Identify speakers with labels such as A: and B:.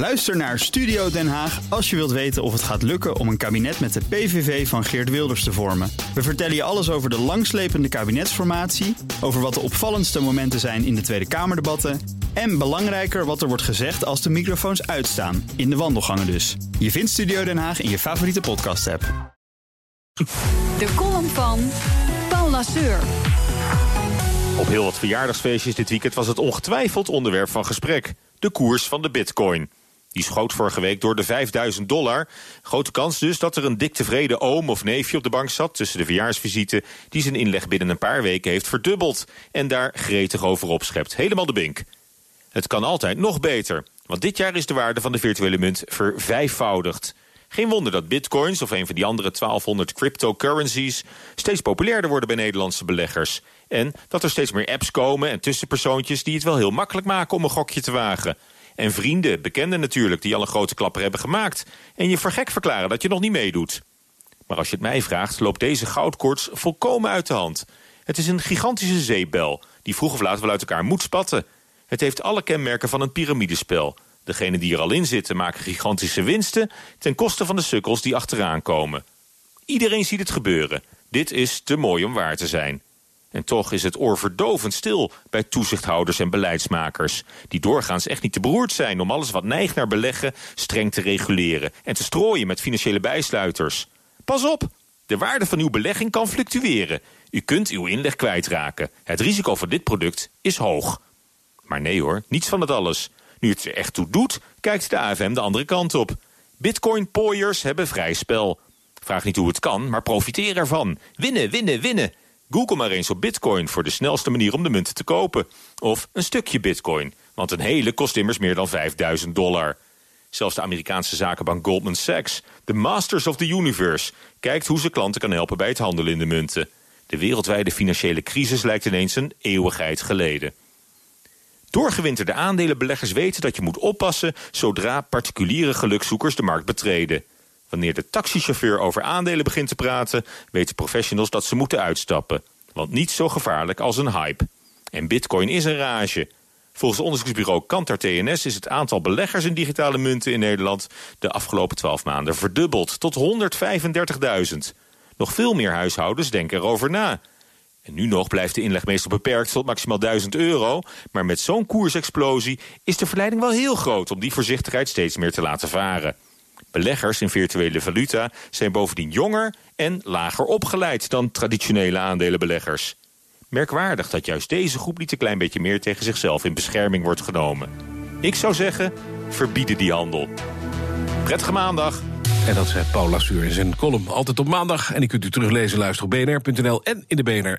A: Luister naar Studio Den Haag als je wilt weten of het gaat lukken om een kabinet met de PVV van Geert Wilders te vormen. We vertellen je alles over de langslepende kabinetsformatie, over wat de opvallendste momenten zijn in de Tweede Kamerdebatten en belangrijker wat er wordt gezegd als de microfoons uitstaan, in de wandelgangen dus. Je vindt Studio Den Haag in je favoriete podcast-app.
B: De column van Paul Lasseur.
C: Op heel wat verjaardagsfeestjes dit weekend was het ongetwijfeld onderwerp van gesprek. De koers van de bitcoin. Die schoot vorige week door de 5000 dollar. Grote kans dus dat er een dik tevreden oom of neefje op de bank zat... tussen de verjaarsvisite die zijn inleg binnen een paar weken heeft verdubbeld... en daar gretig over opschept. Helemaal de bink. Het kan altijd nog beter, want dit jaar is de waarde van de virtuele munt vervijfvoudigd. Geen wonder dat bitcoins of een van die andere 1200 cryptocurrencies... steeds populairder worden bij Nederlandse beleggers. En dat er steeds meer apps komen en tussenpersoontjes... die het wel heel makkelijk maken om een gokje te wagen... En vrienden, bekenden natuurlijk, die al een grote klapper hebben gemaakt. En je voor gek verklaren dat je nog niet meedoet. Maar als je het mij vraagt, loopt deze goudkoorts volkomen uit de hand. Het is een gigantische zeepbel, die vroeg of laat wel uit elkaar moet spatten. Het heeft alle kenmerken van een piramidespel. Degenen die er al in zitten maken gigantische winsten... ten koste van de sukkels die achteraan komen. Iedereen ziet het gebeuren. Dit is te mooi om waar te zijn. En toch is het oorverdovend stil bij toezichthouders en beleidsmakers... die doorgaans echt niet te beroerd zijn om alles wat neigt naar beleggen... streng te reguleren en te strooien met financiële bijsluiters. Pas op, de waarde van uw belegging kan fluctueren. U kunt uw inleg kwijtraken. Het risico van dit product is hoog. Maar nee hoor, niets van het alles. Nu het er echt toe doet, kijkt de AFM de andere kant op. Bitcoin-pooiers hebben vrij spel. Vraag niet hoe het kan, maar profiteer ervan. Winnen, winnen, winnen. Google maar eens op bitcoin voor de snelste manier om de munten te kopen. Of een stukje bitcoin, want een hele kost immers meer dan 5000 dollar. Zelfs de Amerikaanse zakenbank Goldman Sachs, de masters of the universe... kijkt hoe ze klanten kan helpen bij het handelen in de munten. De wereldwijde financiële crisis lijkt ineens een eeuwigheid geleden. Doorgewinterde aandelenbeleggers weten dat je moet oppassen... zodra particuliere gelukzoekers de markt betreden. Wanneer de taxichauffeur over aandelen begint te praten... weten professionals dat ze moeten uitstappen. Want niet zo gevaarlijk als een hype. En bitcoin is een rage. Volgens onderzoeksbureau Kantar TNS is het aantal beleggers in digitale munten in Nederland... de afgelopen 12 maanden verdubbeld tot 135.000. Nog veel meer huishoudens denken erover na. En nu nog blijft de inleg meestal beperkt tot maximaal 1000 euro... maar met zo'n koersexplosie is de verleiding wel heel groot... om die voorzichtigheid steeds meer te laten varen. Beleggers in virtuele valuta zijn bovendien jonger en lager opgeleid dan traditionele aandelenbeleggers. Merkwaardig dat juist deze groep niet een klein beetje meer tegen zichzelf in bescherming wordt genomen. Ik zou zeggen, verbieden die handel. Prettige maandag.
D: En dat zei Paul Lassuur in zijn column. Altijd op maandag. En die kunt u teruglezen, luisteren op bnr.nl en in de BNR